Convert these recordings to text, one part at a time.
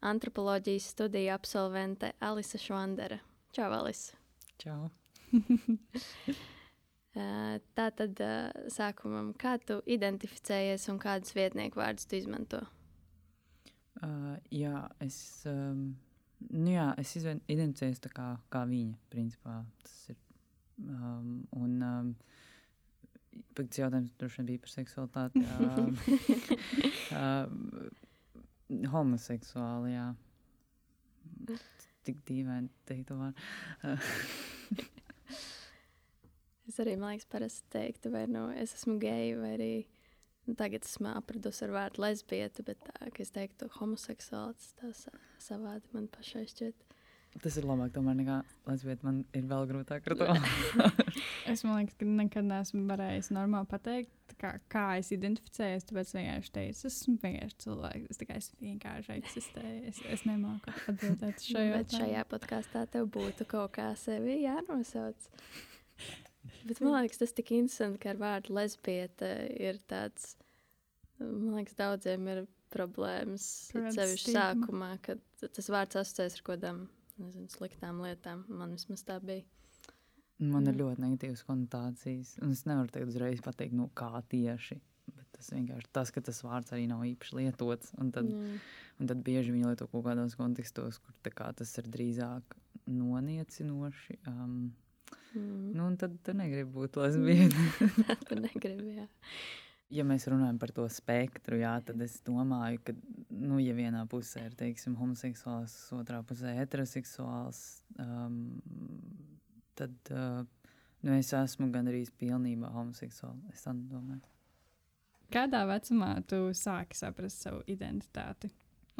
antropoloģijas studiju absolvente Alisa Švandere. Čau, Alisa! Čau! Tā tad sākumam, kā tu identificējies un kādus vietnieku vārdus tu izmanto? Uh, jā, es, um, nu jā, es identificējos kā, kā viņa, principā. Tas ir. Um, un, um, Pēc jautājums droši vien bija par seksualitāti. Um, um, homoseksuāli, jā. Tik dīvaini teikt vārdu. es arī, man liekas, parasti teiktu, vai nu es esmu geja, vai arī nu, tagad esmu apradusi ar vārdu lesbieta, bet tā, ka es teiktu homoseksuāls, tas savādi man pašai šķiet. Tas ir labāk, tomēr, nekā lesbieta. Man ir vēl grūtāk ar to. es domāju, ka nekad neesmu varējis normāli pateikt, kā, kā es identificējos. Tāpēc vienkārši teicu, es esmu vienkārši cilvēks. Es tikai vienkārši eksistēju. Es, es nemāku atbildēt šo jautājumu. Bet šajā podkāstā tev būtu kaut kā sevi jānosauc. Bet man liekas, tas tik interesanti, ka ar vārdu lesbieta ir tāds, man liekas, daudziem ir problēmas. Sevišķi sākumā, kad tas vārds asociēs ar kaut kādām nezinu, sliktām lietām. Man vismaz tā bija. Man ir ļoti negatīvas konotācijas. Es nevaru teikt uzreiz pateikt, nu, kā tieši. Bet tas vienkārši tas, ka tas vārds arī nav īpaši lietots. Un tad, mm. un tad bieži viņi lieto kaut kādos kontekstos, kur kā, tas ir drīzāk noniecinoši. Um, mm. nu, tad tu negribi būt lesbieta. tu negribi, jā ja mēs runājam par to spektru, jā, tad es domāju, ka, nu, ja vienā pusē ir teiksim, homoseksuāls, otrā pusē heteroseksuāls, um, tad uh, nu, es esmu gandrīz pilnībā homoseksuāls. Es tā domāju. Kādā vecumā tu sāki saprast savu identitāti?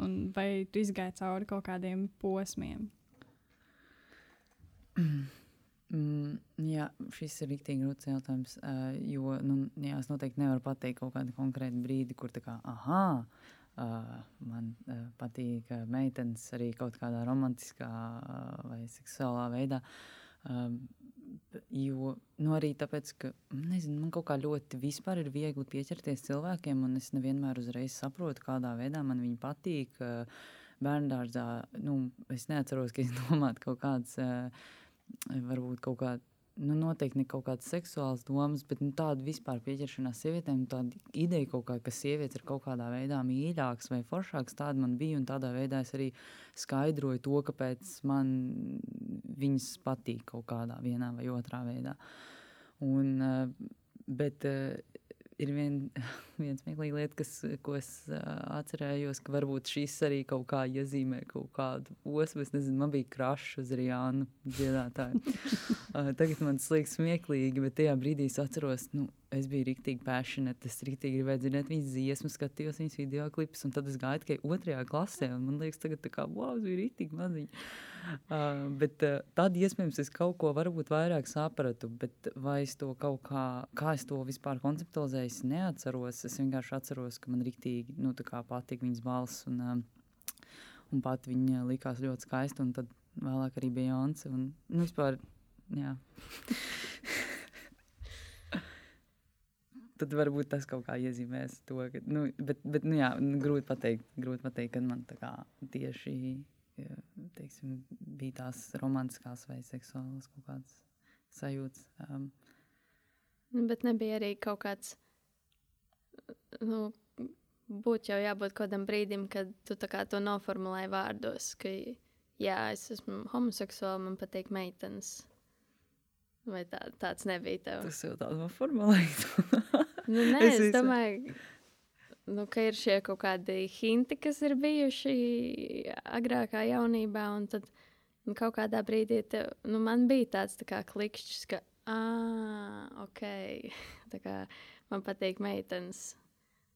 Un vai tu izgāji cauri kaut kādiem posmiem? Mm, jā, šis ir rīktīgi grūts jautājums. Uh, jo nu, jā, es noteikti nevaru pateikt kaut kādu konkrētu brīdi, kur tā kā, ah, uh, man uh, patīk uh, meitenes arī kaut kādā romantiskā uh, vai seksuālā veidā. Uh, jo nu, arī tāpēc, ka nezinu, man kaut kā ļoti vispār ir viegli pieķerties cilvēkiem, un es nevienmēr uzreiz saprotu, kādā veidā man viņi patīk. Uh, Bērngārzā nu, es neatceros, ka es domātu kaut kādas. Uh, varbūt kaut kāda. Nu, noteikti ne kaut kādas seksuālas domas, bet nu, tāda vispār pieķeršanās sievietēm, tāda ideja, kā, ka sievietes ir kaut kādā veidā mīļākas vai foršākas, tāda man bija. Tādā veidā es arī skaidroju to, kāpēc man viņas patīk kaut kādā vai otrā veidā. Un, eh, bet eh, ir vien, viens smieklīgs lieta, kas, ko es uh, atcerējos, ka varbūt šis arī kaut kā iezīmē kaut kādu posmu. Es nezinu, man bija krašs uz Rīānu dziedātāju. uh, tagad man tas liekas smieklīgi, bet tajā brīdī es atceros, nu, es biju rīktīgi passionate. Es rīktīgi gribēju dzirdēt viņas dziesmu, skatījos viņas video klipus, un tad es gāju tikai otrajā klasē. Man liekas, tagad tā kā wow, es biju rīktīgi maziņa. Uh, bet uh, tad iespējams es kaut ko varbūt vairāk sapratu, bet vai es to kaut kā, kā es to vispār konceptualizēju, es neatceros. Es vienkārši atceros, ka man rīktīgi nu, patika viņas balss. Un, uh, un pat viņa likās ļoti skaista, un tad vēlāk arī bija Jānis. Un nu, vispār, jā. tad varbūt tas kaut kā iezīmēs to. Ka, nu, bet, bet nu, jā, grūti pateikt, grūti pateikt, kad man kā, tieši teiksim, bija tās romantiskās vai seksuālas kaut kādas sajūtas. Um, nu, bet nebija arī kaut kāds. Nu, Būtu jau jābūt kādam brīdim, kad tu to noformulēji vārdos, ka, jā, es esmu homoseksuāls, man patīk meitenes. Vai tā, tāds nebija tev? Tas jau tāds noformulēts. Nu, nē, es, es domāju, nu, ka ir šie kaut kādi hinti, kas ir bijuši agrākā jaunībā. Un tad nu, kaut kādā brīdī te, nu, man bija tāds tā kā klikšķis, ka, ah, ok, kā man patīk meitenes.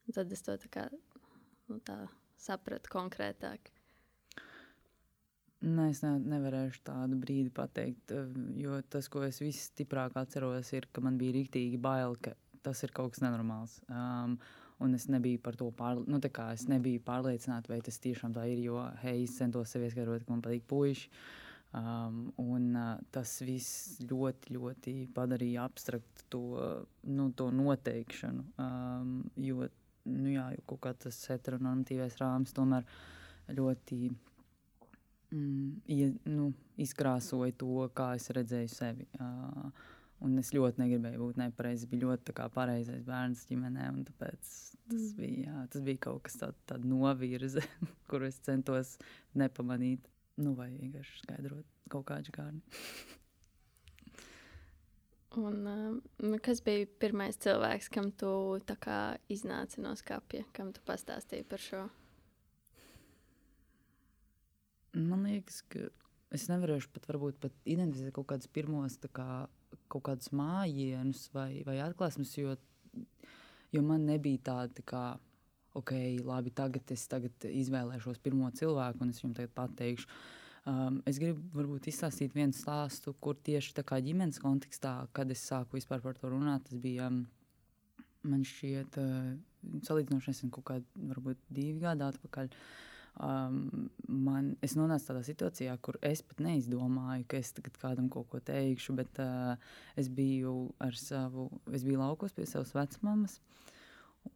Un tad es to tā kā nu, tā sapratu konkrētāk. Nē, es ne, nevarēšu tādu brīdi pateikt, eh, jo tas, ko es visstiprāk atceros, ir, ka man bija rīktīgi bail, ka tas ir kaut kas nenormāls. Um, un es nebiju par to pār, nu, es nebiju pārliecināta, vai tas tiešām tā ir. Jo, hei, es centos sev ieskaidrot, ka man patīk puiši. Um, un uh, tas viss ļoti, ļoti padarīja abstraktu to, nu, to noteikšanu. Um, jo, nu, jā, jo kaut kā tas heteronormatīvais rāmis tomēr ļoti mm, ja, nu, izkrāsoja to, kā es redzēju sevi. Uh, Un es ļoti negribēju būt nepareizs. Es biju ļoti pareizais bērns ģimenē. Tāpēc tas mm. bija, jā, tas bija kaut kas tāds tād novirze, kuru es centos nepamanīt. Nu, vai vienkārši skaidrot kaut kādu gārni. Un, um, kas bija pirmais cilvēks, kam tu iznāci no skapja, kam tu pastāstīji par šo? Man liekas, ka es nevarēšu pat, varbūt, pat identificēt kaut kādus pirmos kā, kaut kādus mājienus vai, vai atklāsmes, jo, jo man nebija tāda, tā kā, ok, labi, tagad es tagad izvēlēšos pirmo cilvēku un es viņam tagad pateikšu. Um, es gribu varbūt izstāstīt vienu stāstu, kur tieši tā kā ģimenes kontekstā, kad es sāku vispār par to runāt, tas bija, um, man šķiet, uh, salīdzinoši nesen kaut kādi, varbūt divi gadi atpakaļ. Uh, Um, man, es nonācu tādā situācijā, kur es pat neizdomāju, ka es kādam kaut ko teikšu, bet uh, es biju savu, es biju laukos pie savas vecmāmas.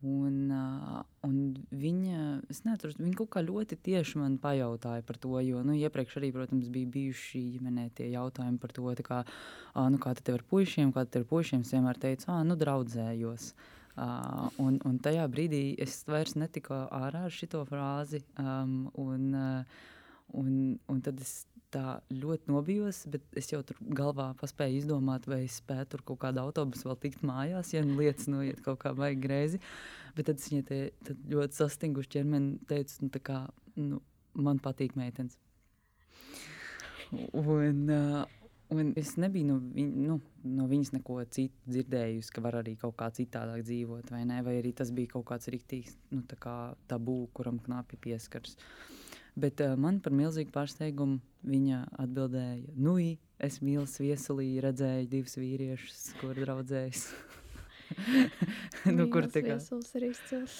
Un, uh, un viņa, neatceros, viņa kaut kā ļoti tieši man pajautāja par to, jo nu, iepriekš arī, protams, bija bijuši ģimenē tie jautājumi par to, kā, uh, nu, kā tev ar puišiem, kā tev ar puišiem. Es vienmēr teicu, ah, nu, draudzējos. Uh, Uh, un, un tajā brīdī es vairs netiku ārā ar šo frāzi. Um, un, uh, un, un tad es tā ļoti nobijos, bet es jau tur galvā paspēju izdomāt, vai es spēju tur kaut kādu autobusu vēl tikt mājās, ja lietas noiet kaut kā baigi greizi. Bet tad viņa te, tad ļoti sastinguši ķermeni teica, nu, kā, nu, man patīk meitenes. Un, uh, Un es nebiju no, viņ, nu, no viņas neko citu dzirdējusi, ka var arī kaut kā citādāk dzīvot, vai, ne? vai arī tas bija kaut kāds rīktīgs nu, kā tabū, kuram knapi pieskars. Bet uh, man par milzīgu pārsteigumu viņa atbildēja, nu, es mīlu viesulī, redzēju divus vīriešus, kur draudzējis. nu, kur tā kā tas ir izcils.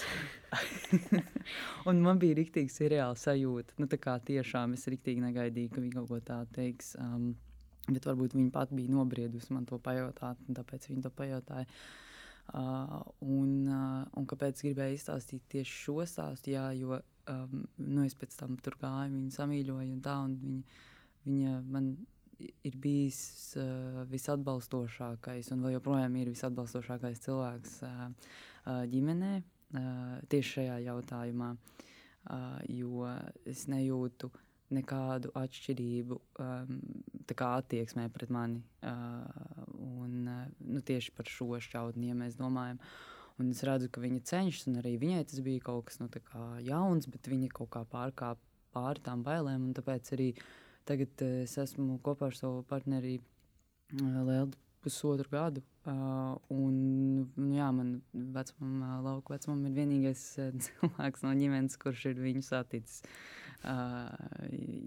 un man bija rīktīgi seriāla sajūta. Nu, tā kā tiešām es rīktīgi negaidīju, ka viņa kaut ko tādu teiks. Um, Bet varbūt viņa pati bija nobriedusi man to pajautāt, un tāpēc viņa to pajautāja. Uh, un, uh, un kāpēc gribēju izstāstīt tieši šo stāstu? Jā, jo um, nu, es pēc tam tur gāju, viņa samīļoja, un tā, un viņa, viņa man ir bijis uh, visatbalstošākais, un vēl joprojām ir visatbalstošākais cilvēks uh, uh, ģimenē uh, tieši šajā jautājumā, uh, jo es nejūtu uh, nekādu atšķirību um, attieksmē pret mani. Uh, un, uh, nu, tieši par šo šķautni, ja mēs domājam. Un es redzu, ka viņa cenšas, un arī viņai tas bija kaut kas nu, jauns, bet viņa kaut kā pārkāpa pāri tām bailēm. Tāpēc arī tagad uh, es esmu kopā ar savu partneri uh, Lēldu pusotru gadu. Uh, un, nu, jā, man vecumam, uh, lauka vecumam ir vienīgais uh, cilvēks no ģimenes, kurš ir viņu saticis. Uh, Uh,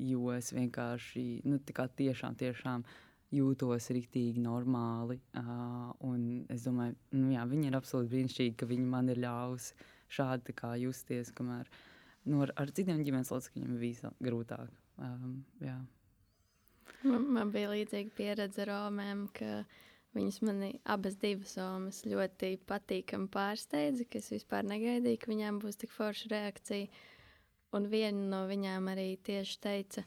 jo es vienkārši nu, tiešām, tiešām jūtos rīktīgi normāli. Uh, es domāju, nu, jā, viņi ir absolūti brīnišķīgi, ka viņi man ir ļāvusi šādi justies, kamēr nu, ar, ar citiem ģimenes locekļiem bija grūtāk. Um, jā. man, man bija līdzīga pieredze ar Romēm, ka viņas mani abas divas omas ļoti patīkami pārsteidza, ka es vispār negaidīju, ka viņām būs tik forša reakcija. Un viena no viņām arī tieši teica,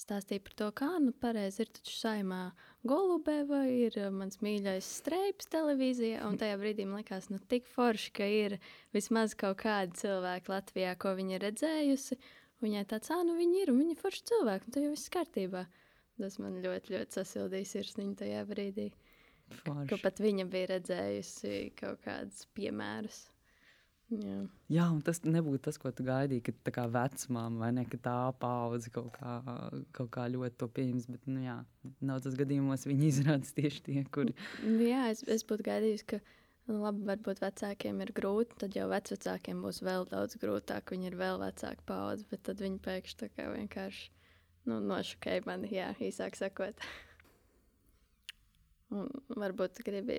stāstīja par to, kā nu pareizi ir taču saimā Golubeva, ir mans mīļais streips televīzijā, un tajā brīdī man likās, nu tik forši, ka ir vismaz kaut kādi cilvēki Latvijā, ko viņa ir redzējusi, viņai tāds, ā, nu viņi ir, un viņi ir forši cilvēki, un tā jau viss kārtībā. Tas man ļoti, ļoti sasildīja sirsniņu tajā brīdī. Forši. Ka pat viņa bija redzējusi kaut kādus piemērus. Jā. Jā, un tas nebūtu tas, ko tu gaidīji, ka tā kā vecmāma vai ne, ka tā paudze kaut kā, kaut kā ļoti to pieņems. Bet, nu, jā, daudzos gadījumos viņi izrādās tieši tie, kuri. Jā, es, es būtu gaidījis, ka nu, labi, varbūt vecākiem ir grūti, tad jau vecākiem būs vēl daudz grūtāk. Viņi ir vēl vecāka paudze, bet tad viņi pēkšņi tā kā vienkārši nu, nošokēja mani, jā, īsāk sakot. Un varbūt gribi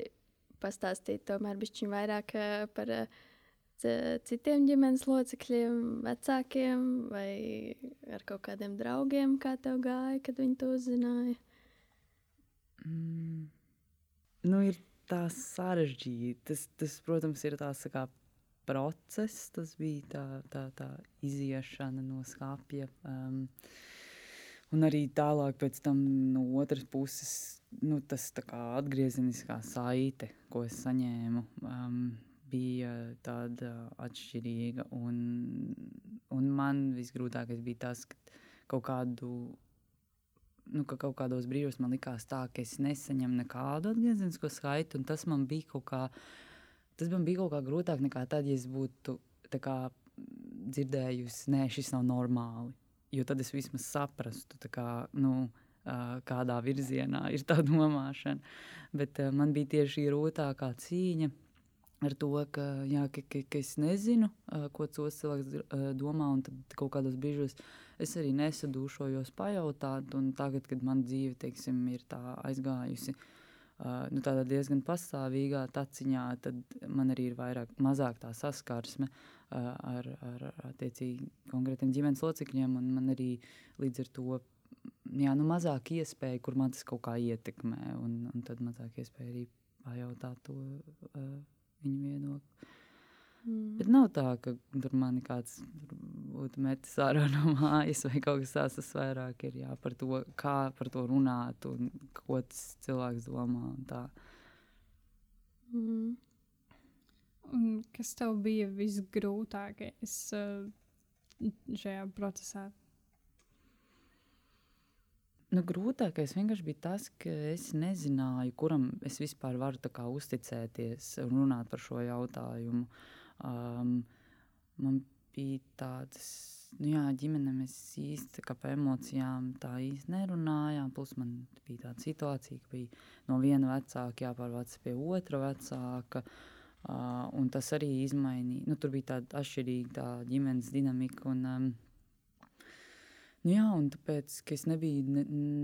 pastāstīt tomēr bišķiņ vairāk uh, par uh, citiem ģimenes locekļiem, vecākiem vai ar kaut kādiem draugiem, kā tev gāja, kad viņi to uzzināja? Mm. Nu, ir tā sarežģīti. Tas, tas, protams, ir tās tā kā process, tas bija tā, tā, tā iziešana no skāpja. Um, un arī tālāk, pēc tam no otras puses, nu, tas atgriezeniskā saite, ko es saņēmu, um, bija tāda atšķirīga. Un, un man visgrūtākais bija tas, ka kaut kādu nu, ka kaut kādos brīžos man likās tā, ka es nesaņemu nekādu atgriezenisko skaitu, un tas man bija kaut kā, tas man bija kaut kā grūtāk nekā tad, ja es būtu kā, dzirdējusi, nē, šis nav normāli. Jo tad es vismaz saprastu, kā, nu, kādā virzienā ir tā domāšana. Bet man bija tieši grūtākā cīņa ar to, ka, jā, ka, ka, ka es nezinu, ko cilvēks domā, tad kaut kādos brīžos es arī nesadūšojos pajautāt, tagad, kad man dzīve, teiksim, ir aizgājusi, nu, diezgan pastāvīgā taciņā, tad man arī ir vairāk, mazāk tā saskarsme ar, ar, attiecīgi konkrētiem ģimenes locekļiem, man arī līdz ar to, jā, nu, mazāk iespēja, kur man tas kaut kā ietekmē, un, un tad mazāk iespēja arī pajautāt to uh, viņu viedokli. Mm. Bet nav tā, ka tur man kāds būtu metis ārā no mājas vai kaut kas tāds. Tas vairāk ir jā, par to, kā par to runāt un ko tas cilvēks domā. Mm. Un kas tev bija visgrūtākais uh, šajā procesā? Nu, grūtākais vienkārši bija tas, ka es nezināju, kuram es vispār varu uzticēties un runāt par šo jautājumu. Um, man bija tādas, nu jā, ģimene mēs īsti par emocijām tā īsti nerunājām. Plus man bija tāda situācija, ka bija no viena vecāka jāpārvāc pie otra vecāka. Uh, tas arī izmainīja. Nu, tur bija tāda atšķirīga tā ģimenes dinamika. Un, um, Nu jā, un tāpēc, ka es nebiju ne,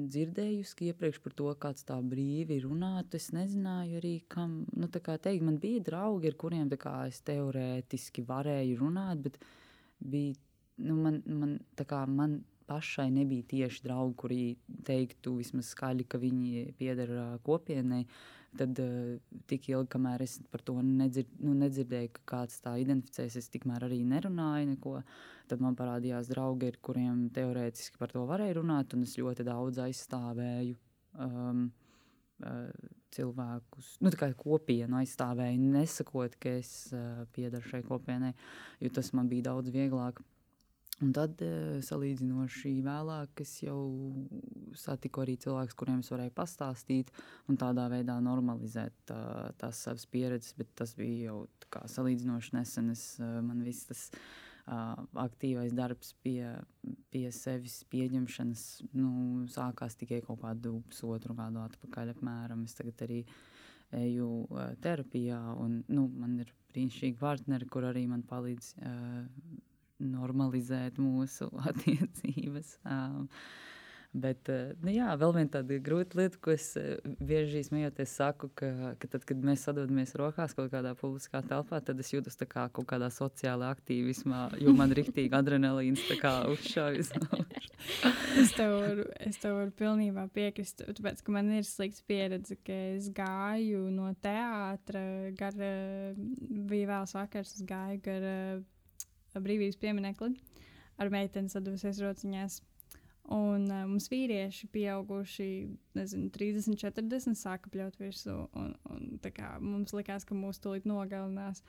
dzirdējusi iepriekš par to, kāds tā brīvi runāt, es nezināju arī, kam, nu, tā kā teikt, man bija draugi, ar kuriem, kā es teorētiski varēju runāt, bet bija, nu, man, man, tā kā man pašai nebija tieši draugi, kuri teiktu vismaz skaļi, ka viņi pieder kopienai, tad uh, tik ilgi, kamēr es par to nedzird, nu, nedzirdēju, ka kāds tā identificēs, es tikmēr arī nerunāju neko. Tad man parādījās draugi, ar kuriem teorētiski par to varēja runāt, un es ļoti daudz aizstāvēju. Um, uh, cilvēkus, nu, tā kā kopienu aizstāvēju, nesakot, ka es uh, piedaru šai kopienai, jo tas man bija daudz vieglāk. Un tad, eh, salīdzinoši vēlāk, es jau satiku arī cilvēkus, kuriem es varēju pastāstīt, un tādā veidā normalizēt tā, tās savas pieredzes. Bet tas bija jau kā, salīdzinoši nesen. Es, eh, man viss tas uh, aktīvais darbs pie, pie sevis pieņemšanas nu, sākās tikai kaut kādu pusotru gadu atpakaļ. Apmēram. Es tagad arī eju uh, terapijā, un nu, man ir brīnišķīgi partneri, kur arī man palīdz. Uh, normalizēt mūsu attiecības. Um, Bet, nu jā, vēl viena tāda grūta lieta, ko es bieži smējoties saku, ka, ka tad, kad mēs sadodamies rokās kaut kādā publiskā telpā, tad es jūtos kā kaut kādā sociālā aktīvismā, jo man rīktīgi adrenalīns uzšāvis. es, tev varu, es tev varu pilnībā piekrist, tāpēc, ka man ir slikts pieredze, ka es gāju no teātra, gar, bija vēls vakars, es gāju gar brīvības pieminekli ar meiteni saduvusies rociņās. Un uh, mums vīrieši, pieauguši, nezinu, 30, 40, sāka pļaut virsū. Un, un, kā, mums likās, ka mūs tūlīt nogalinās.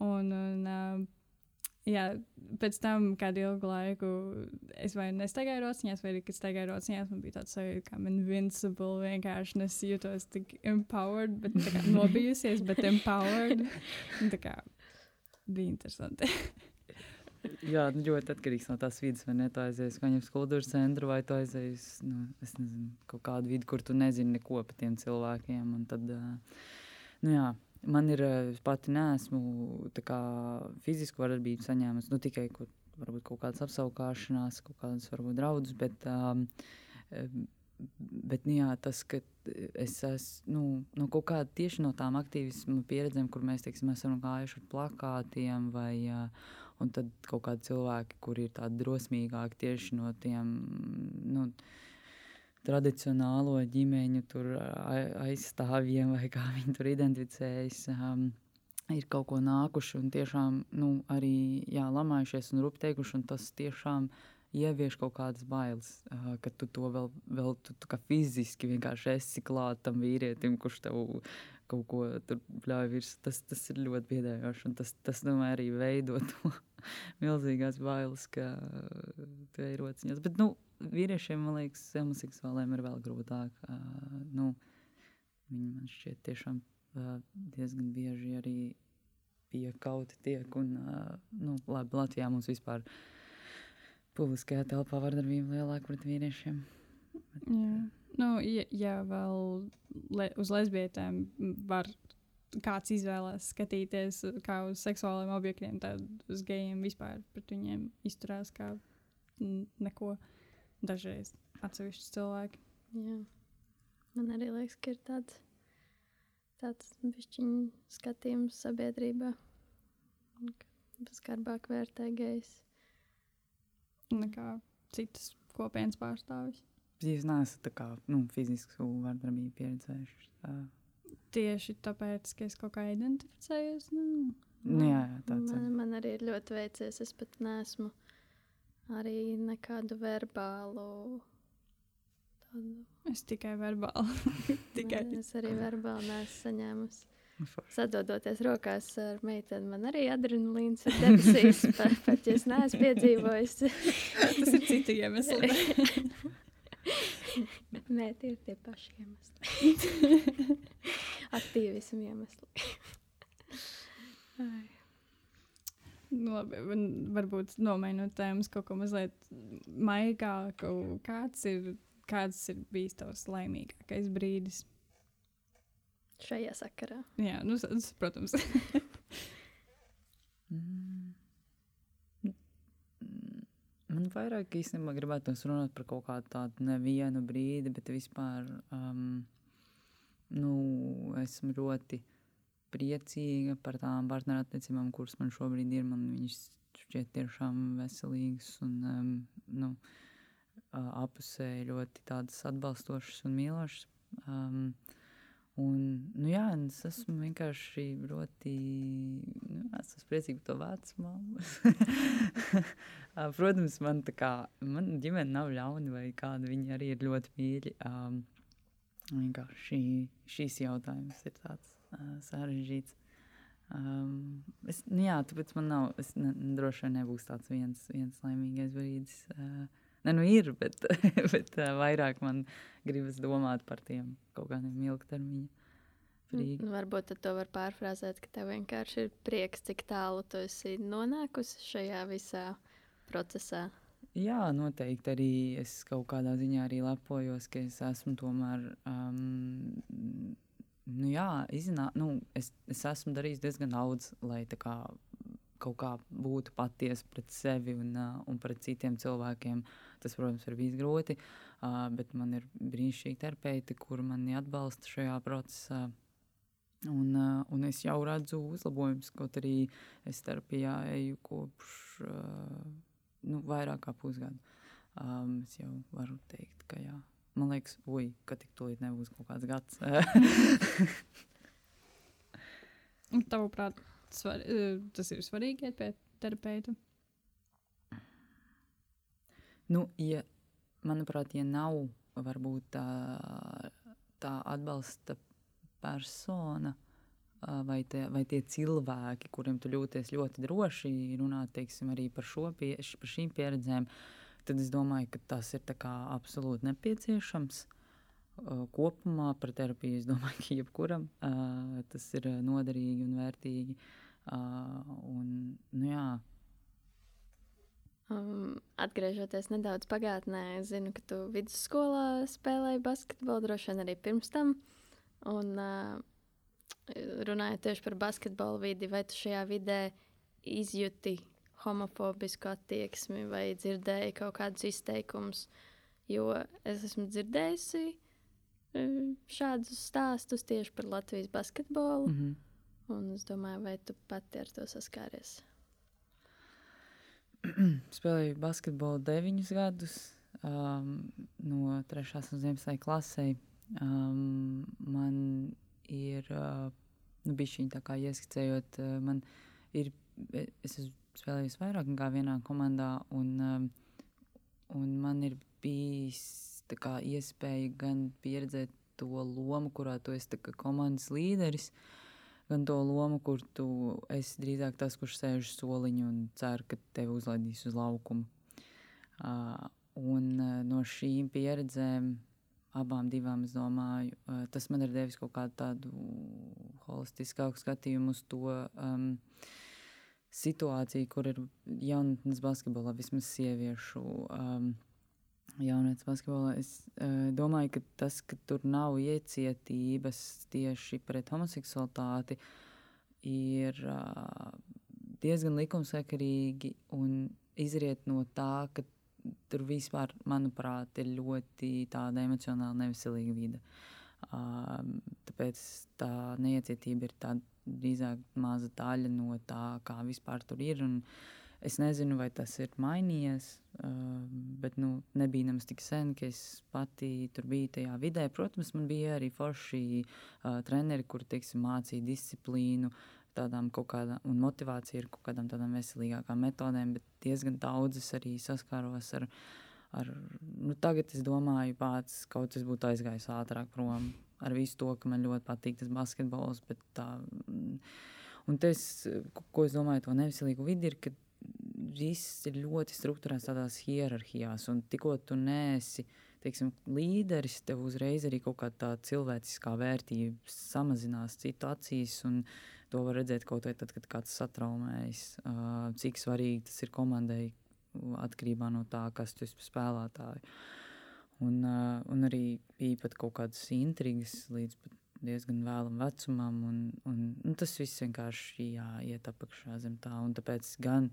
Un, un, uh, jā, pēc tam, kādu ilgu laiku, es vai nestaigāju rociņās, vai arī, kad staigāju rociņās, man bija tāds sajūta, kā invincible. Vienkārši es jūtos tik empowered, bet kā, nobijusies, bet empowered. Un, kā, bija interesanti. Jā, nu, ļoti atkarīgs no tās vidas, vai ne? Tu aizies kaut kādā kultūras centrā, vai tu aizies nu, nezinu, kaut kādu vidi, kur tu nezini neko par tiem cilvēkiem. Tad, nu, jā, man ir, pati neesmu kā, fizisku vardarbību saņēmusi, nu, tikai kur varbūt kaut kādas apskaukšanās, kaut kādas varbūt draudus, bet, um, bet nu, jā, tas, ka es esmu nu, no kaut kāda tieši no tām aktīvismu pieredzēm, kur mēs teiksim, esam gājuši ar plakātiem vai uh, un tad kaut kādi cilvēki, kuri ir tādi drosmīgāki tieši no tiem. Nu, Tradicionālo ģimeņu aizstāvjiem, vai kā viņi tur identificējas, um, ir kaut ko nākuši un tiešām nu, arī jā, lamājušies un rupteikuši. Un tas tiešām ievieš kaut kādas bailes, uh, ka tu to vēl, vēl tu, tu fiziski vienkārši esi klāt tam vīrietim, kurš tev kaut ko tur pļauj virsū. Tas, tas ir ļoti biedējoši. Tas, tas domāju, arī veido to milzīgās bailes, ka tu ej rociņās. Bet, nu, vīriešiem, man liekas, homoseksuāliem ir vēl grūtāk. Uh, nu, viņi man šķiet tiešām uh, diezgan bieži arī piekauti tiek. Un, uh, nu, labi, Latvijā mums vispār publiskajā telpā vardarbība lielāka pret vīriešiem. Bet, Jā. Nu, ja, ja vēl le, uz lesbietēm var kāds izvēlēties skatīties kā uz seksuāliem objektiem, tad uz gejiem vispār pret viņiem izturās kā neko. Dažreiz atsevišķi cilvēki. Jā. Man arī liekas, ka ir tāds, tāds skatījums sabiedrībā, kas skarbāk vērtē gejs. Nekā citas kopienas pārstāvis. Jūs neesat kā, nu, fizisku vardarbību pieredzējuši. Tā. Tieši tāpēc, ka es kaut kā identificējos. Nu, nu, jā, jā, tāds man, man arī ir ļoti veicies. Es pat neesmu arī nekādu verbālu. Tādu. Es tikai verbāli. tikai. Es arī verbāli neesmu saņēmusi. Sadodoties rokās ar meiteni, man arī adrenalīns ir debesīs, pat, ja es neesmu piedzīvojis. Tas ir citi iemesli. Nē, tie ir tie paši iemesli. Aktīvismu iemesli. nu, labi, varbūt nomainot tēmas kaut ko mazliet maigāku. Kāds ir, kāds ir bijis tavs laimīgākais brīdis? Šajā sakarā. Jā, nu, protams. Man vairāk īstenībā gribētu runāt par kaut kādu tādu nevienu brīdi, bet vispār um, nu, esmu ļoti priecīga par tām partnerattiecībām, kuras man šobrīd ir. Man viņas šķiet tiešām veselīgas un um, nu, apusēji ļoti tādas atbalstošas un mīlošas. Um, Un, nu jā, es esmu vienkārši ļoti nu, es esmu priecīga par to vecumu. Protams, man kā man ģimene nav ļauna, vai kāda viņi arī ir ļoti mīļi. Um, vienkārši šīs jautājums ir tāds uh, sarežģīts. Um, es, nu jā, tāpēc man nav, es ne, droši vien nebūs tāds viens, viens laimīgais brīdis. Uh, Ne, nu ir, bet, bet uh, vairāk man gribas domāt par tiem kaut kādiem ilgtermiņa. Frīgi. Nu, varbūt to var pārfrāzēt, ka tev vienkārši ir prieks, cik tālu tu esi nonākusi šajā visā procesā. Jā, noteikti arī es kaut kādā ziņā arī lepojos, ka es esmu tomēr. Um, nu jā, iznā, nu, es, es esmu darījis diezgan daudz, lai kā, kaut kā būtu patiesa pret sevi un, uh, un pret citiem cilvēkiem. Tas, protams, ir bijis grūti, uh, bet man ir brīnišķīgi terapeiti, kur mani atbalsta šajā procesā. Un, uh, un es jau redzu uzlabojumus, kaut arī es terapijā eju kopš uh, nu, vairāk kā pusgadu. Um, es jau varu teikt, ka jā. Man liekas, ui, ka tik tūlīt nebūs kaut kāds gads. Tavuprāt, svar, tas ir svarīgi iet pie terapeitu? Nu, ja, manuprāt, ja nav varbūt tā, tā atbalsta persona vai, te, vai tie cilvēki, kuriem tu jūties ļoti droši runāt teiksim, arī par, pie, par šīm pieredzēm, tad es domāju, ka tas ir absolūti nepieciešams. Kopumā par terapiju es domāju, ka jebkuram tas ir noderīgi un vērtīgi. Un, nu jā, Um, atgriežoties nedaudz pagātnē, es zinu, ka tu vidusskolā spēlēji basketbolu, droši vien arī pirms tam. Un, uh, runājot tieši par basketbolu vidi, vai tu šajā vidē izjūti homofobisku attieksmi vai dzirdēji kaut kādus izteikumus. Jo es esmu dzirdējusi e, šādus stāstus tieši par Latvijas basketbolu. Mm -hmm. Un es domāju, vai tu pati ar to saskāries? Spēlēju basketbolu deviņus gadus, um, no 3. līdz 11. klasē. Um, man ir uh, nu, bijis viņa tā kā ieskicējot, uh, man ir, es esmu spēlējis vairāk nekā vienā komandā, un, um, un man ir bijis kā, iespēja gan pieredzēt to lomu, kurā tu esi komandas līderis, gan to lomu, kur tu esi drīzāk tas, kurš sēž soliņu un cer, ka tevi uzlaidīs uz laukumu. Uh, un uh, no šīm pieredzēm abām divām, es domāju, uh, tas man ir devis kaut kādu tādu holistiskāku skatījumu uz to um, situāciju, kur ir jaunatnes basketbolā, vismaz sieviešu. Um, Jaunatnes basketbolā. Es uh, domāju, ka tas, ka tur nav iecietības tieši pret homoseksualitāti, ir uh, diezgan likumsakarīgi un izriet no tā, ka tur vispār, manuprāt, ir ļoti tāda emocionāli neveselīga vide. Uh, tāpēc tā neiecietība ir tāda drīzāk maza daļa no tā, kā vispār tur ir. Un es nezinu, vai tas ir mainījies, bet nu, nebija nemaz tik sen, ka es pati tur biju tajā vidē. Protams, man bija arī forši treneri, kuri teiksim, mācīja disciplīnu. Tādām kaut kādām, un motivācija ir kaut kādām tādām veselīgākām metodēm, bet diezgan daudzas arī saskāros ar, ar nu, tagad es domāju, pats kaut kas būtu aizgājis ātrāk prom ar visu to, ka man ļoti patīk tas basketbols. Tā, un tas, ko es domāju, to neviselīgu vidi ir, ka viss ir ļoti strukturēts tādās hierarhijās, un tikko tu nēsi teiksim, līderis, tev uzreiz arī kaut kāda cilvēciskā vērtība samazinās citu acīs. To var redzēt kaut vai tad, kad kāds satraumējas, cik svarīgi tas ir komandai atkarībā no tā, kas tu esi spēlētāji. Un, un arī bija pat kaut kādas intrigas līdz diezgan vēlam vecumam, un, un, un tas viss vienkārši jāiet apakšā zem tā. Un tāpēc gan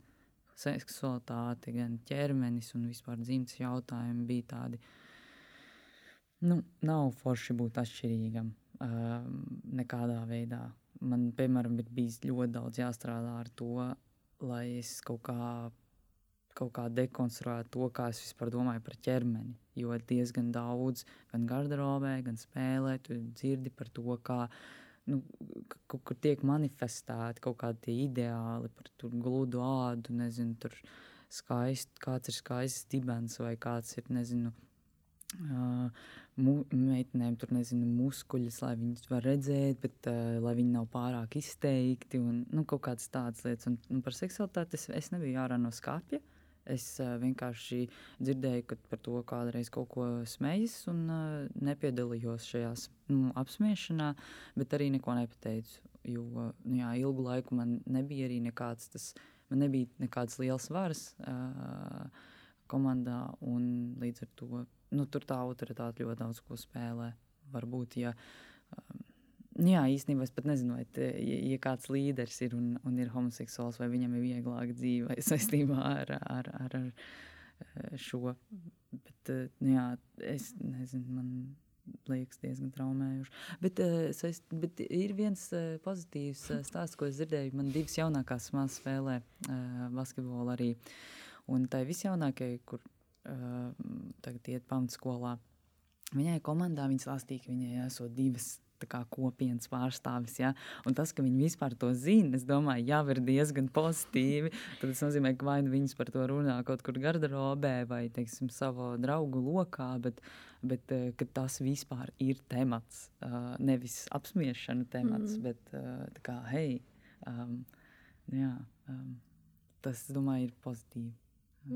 seksualitāte, gan ķermenis un vispār dzimtas jautājumi bija tādi, nu, nav forši būt atšķirīgam uh, nekādā veidā. Man, piemēram, ir bijis ļoti daudz jāstrādā ar to, lai es kaut kā kaut kā dekonstruēt to, kā es vispār domāju par ķermeni. Jo diezgan daudz, gan garderobē, gan spēlē, tu dzirdi par to, kā nu, kaut kur tiek manifestēti kaut kādi ideāli par gludu ādu, nezinu, tur skaist, kāds ir skaists dibens vai kāds ir, nezinu, Uh, mu, meitenēm tur nezinu, muskuļus, lai viņas var redzēt, bet uh, lai viņi nav pārāk izteikti un nu, kaut kādas tādas lietas. Un, un par seksualitāti es, es nebiju ārā no skāpja. Es uh, vienkārši dzirdēju, ka par to kādreiz kaut ko smejas, un uh, nepiedalījos šajā nu, apspiešanā, bet arī neko nepateicu. Jo nu, jā, ilgu laiku man nebija arī nekāds, tas, man nebija nekādas liels varas uh, komandā, un līdz ar to nu, tur tā autoritāte ļoti daudz ko spēlē. Varbūt, ja Nu jā, īstenībā es pat nezinu, vai te, ja, ja kāds līderis ir un, un ir homoseksuāls, vai viņam ir vieglāk dzīve saistībā ar, ar, ar, ar eh, šo. Bet, eh, nu jā, es nezinu, man liekas diezgan traumējuši. Bet, eh, saist, bet ir viens pozitīvs stāsts, ko es dzirdēju. Man divas jaunākās māsas spēlē basketbolu arī. Un tā ir visjaunākā, kur tagad iet pamatskolā. Viņai komandā viņa stāstīja, ka viņai esot divas kopienas pārstāvis. Ja? Un tas, ka viņi vispār to zina, es domāju, jau ir diezgan pozitīvi. Tad tas nozīmē, ka vai nu viņas par to runā kaut kur garderobē vai teiksim, savā draugu lokā, bet, bet eh, tas vispār ir temats. Uh, nevis apspiešana temats, mm. bet uh, kā hei. Um, jā, um, tas, domāju, ir pozitīvi.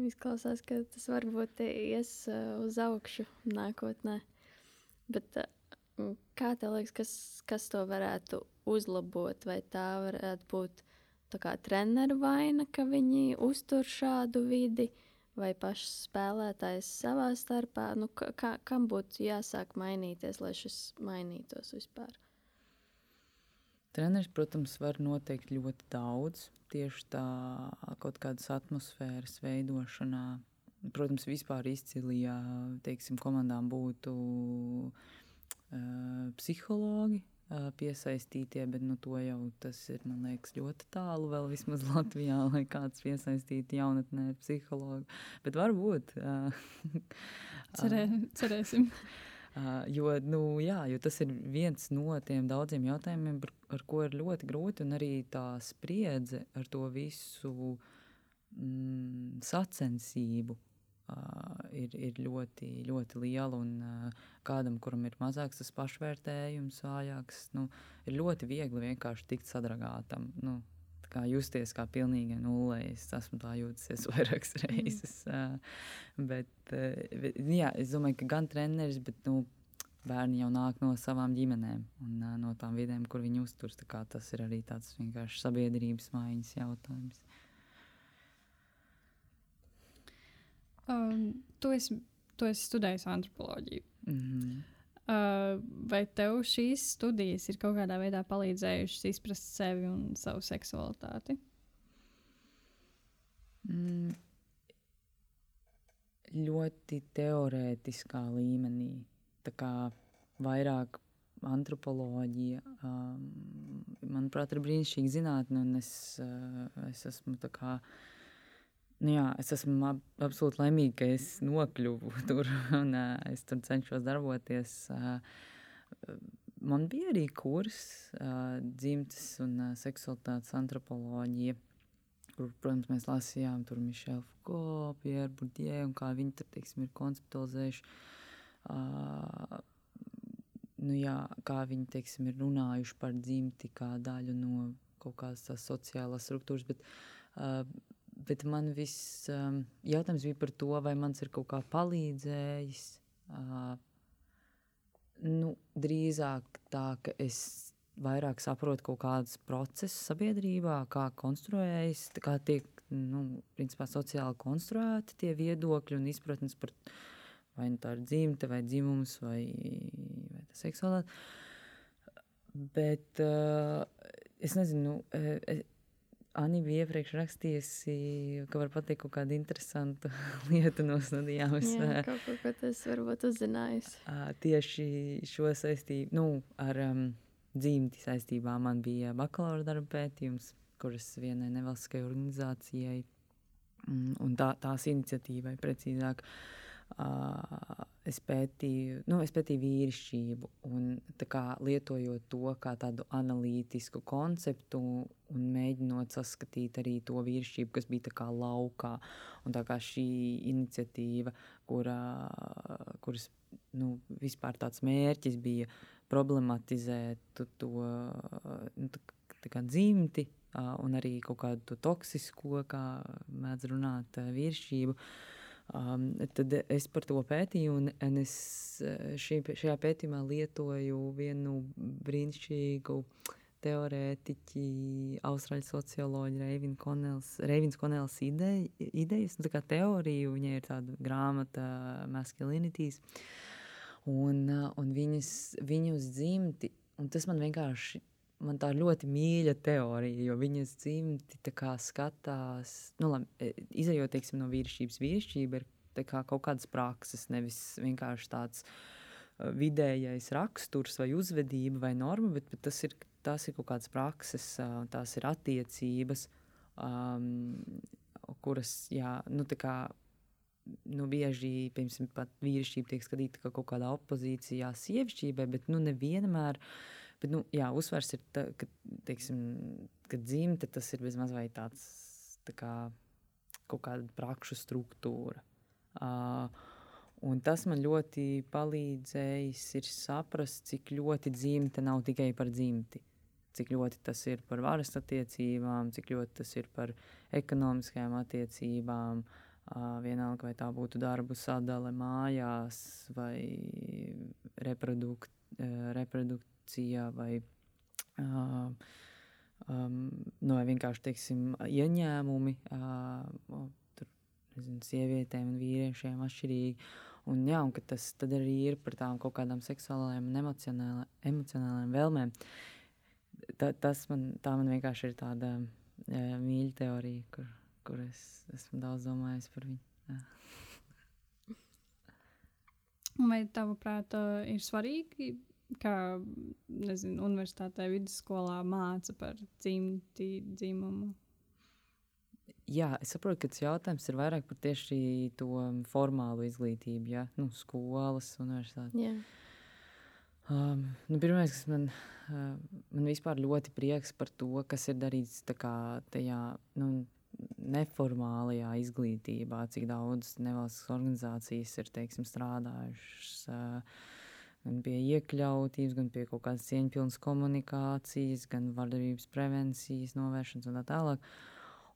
Izklausās, ka tas varbūt ies uz augšu nākotnē. Bet Kā tev liekas, kas, kas to varētu uzlabot? Vai tā varētu būt treneru vaina, ka viņi uztur šādu vidi, vai pašs spēlētājs savā starpā? Nu, kā, kam būtu jāsāk mainīties, lai šis mainītos vispār? Treneris, protams, var noteikt ļoti daudz tieši tā kaut kādas atmosfēras veidošanā. Protams, vispār izcili, ja teiksim, komandām būtu uh, psihologi, piesaistītie, bet nu, to jau tas ir liekas, ļoti tālu. Vēl vismaz Latvijā, lai kāds piesaistītu jaunatnē psihologu. Bet varbūt. Cerē, cerēsim. jo, nu, jā, jo tas ir viens no tiem daudziem jautājumiem, ar, ar ko ir ļoti grūti, un arī tā spriedze ar to visu mm, sacensību uh, ir, ir ļoti, ļoti liela. Un uh, kādam, kuram ir mazāks tas pašvērtējums, vājāks, nu, ir ļoti viegli vienkārši tikt sadragātam. Nu, kā justies kā pilnīgi nulē. Es esmu tā jūties vairākas reizes. Mm. Bet, bet, jā, es domāju, ka gan treneris, bet nu, bērni jau nāk no savām ģimenēm un no tām vidēm, kur viņi uzturas. Tas ir arī tāds vienkārši sabiedrības maiņas jautājums. Um, tu, esi, tu esi studējis antropoloģiju. Mm -hmm. uh, vai tev šīs studijas ir kaut kādā veidā palīdzējušas izprast sevi un savu seksualitāti? Mm, ļoti teorētiskā līmenī. Tā kā vairāk antropoloģija, um, manuprāt, ir brīnišķīga zinātne, un es, uh, es esmu tā kā uh, Nu jā, es esmu ab, absolūti laimīga, ka es nokļuvu tur un uh, es tur cenšos darboties. Uh, man bija arī kurs uh, dzimtes un uh, seksualitātes antropoloģija, kur, protams, mēs lasījām tur Mišelu Foucault, Pierre Bourdieu un kā viņi tur, teiksim, ir konceptualizējuši. Uh, nu jā, kā viņi, teiksim, ir runājuši par dzimti kā daļu no kaut kādas sociālās struktūras, bet uh, bet man viss um, jautājums bija par to, vai man ir kaut kā palīdzējis. Uh, nu, drīzāk tā, ka es vairāk saprotu kaut kādus procesus sabiedrībā, kā konstruējas, kā tiek nu, principā, sociāli konstruēti tie viedokļi un izpratnes par vai nu tā ir dzimta, vai dzimums, vai, vai seksualitāte. Bet uh, es nezinu, uh, Anī bija iepriekš rakstījusi, ka var pateikt kaut kādu interesantu lietu no studijām. Es, Jā, kaut ko, ko tas varbūt uzzinājis. Tieši šo saistību, nu, ar um, dzīmti saistībā man bija bakalaura darba pētījums, kuras vienai nevalstiskajai organizācijai mm, un tā, tās iniciatīvai precīzāk. Uh, Uh, es pētīju, nu, es pētīju vīrišķību, un kā, lietojot to kā tādu analītisku konceptu, un mēģinot saskatīt arī to vīrišķību, kas bija kā laukā. Un tā kā šī iniciatīva, kura, kuras nu, vispār tāds mērķis bija problematizēt to, nu, tā, tā kā dzimti, uh, un arī kaut kādu toksisko, kā mēdz runāt, uh, vīrišķību. Uh, Um, tad es par to pētīju, un, un es eh, šī, šajā pētījumā lietoju vienu brīnišķīgu teorētiķi, austrāļu socioloģi Reivins Konels, Reivins Konels ideja, idejas, nu, tā kā teorija, viņai ir tāda grāmata masculinities, un, un viņas, viņus dzimti, un tas man vienkārši man tā ļoti mīļa teorija, jo viņas dzimti skatās, nu, labi, e, izējot teiksim, no vīrišķības. Vīrišķība ir kā kaut kādas prakses, nevis vienkārši tāds uh, vidējais raksturs vai uzvedība vai norma, bet, bet tas, ir, tas ir kaut kādas prakses, uh, tās ir attiecības, um, kuras, jā, nu, tā kā nu, bieži piemēram, vīrišķība tiek skatīta kā kaut kādā opozīcijā sievišķībai, bet nu, nevienmēr. Bet, nu, jā, uzsvars ir, ta, ka, teiksim, ka dzimte tas ir bezmaz vai tāds tā kā, kaut kāda prakšu struktūra. Uh, un tas man ļoti palīdzējis saprast, cik ļoti dzimte nav tikai par dzimti. Cik ļoti tas ir par varas attiecībām, cik ļoti tas ir par ekonomiskajām attiecībām. Vienalga, vai tā būtu darbu sadale mājās vai reprodukt, reprodukt, korupcija vai uh, um, no, vienkārši teiksim, ieņēmumi uh, tur, nezinu, sievietēm un vīriešiem atšķirīgi. Un, jā, un tas arī ir par tām kaut kādām seksuālām un emocionālām vēlmēm. ta, tas man, man vienkārši ir tāda uh, mīļa teorija, kur, kur es esmu daudz domājis par viņu. Jā. Vai tavuprāt, ir svarīgi, kā nezinu, universitātē, vidusskolā māca par dzimti, dzimumu? Jā, es saprotu, ka tas jautājums ir vairāk par tieši to formālu izglītību, ja? nu, skolas, universitāti. Jā. Um, nu, Pirmā, kas man, uh, man vispār ļoti prieks par to, kas ir darīts kā tajā nu, neformālajā izglītībā, cik daudz nevalstiskas organizācijas ir teiksim, strādājušas. Uh, gan pie iekļautības, gan pie kaut kādas cieņpilnas komunikācijas, gan vardarbības prevencijas, novēršanas un tā tālāk.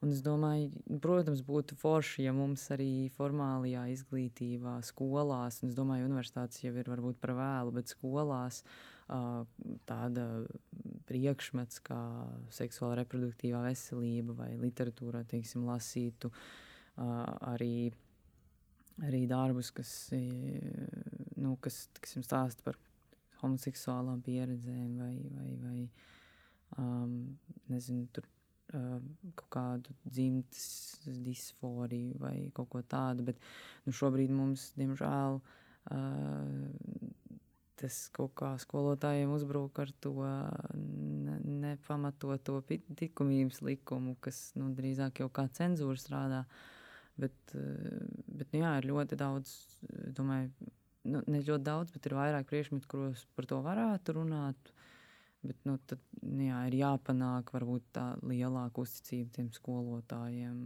Un es domāju, protams, būtu forši, ja mums arī formālajā izglītībā, skolās, un es domāju, universitātes jau ir varbūt par vēlu, bet skolās tāda priekšmets kā seksuāla reproduktīvā veselība vai literatūrā, teiksim, lasītu arī, arī darbus, kas, nu, kas, jums stāsta par homoseksuālām pieredzēm vai, vai, vai um, nezinu, tur kaut kādu dzimtes disforiju vai kaut ko tādu. Bet nu, šobrīd mums, diemžēl, tas kaut kā skolotājiem uzbrūk ar to nepamatoto likumības likumu, kas nu, drīzāk jau kā cenzūra strādā. Bet, bet nu, jā, ir ļoti daudz, domāju, nu, ne ļoti daudz, bet ir vairāk priekšmetu, kuros par to varētu runāt. Bet nu, tad nu, jā, ir jāpanāk varbūt tā lielāka uzticība tiem skolotājiem.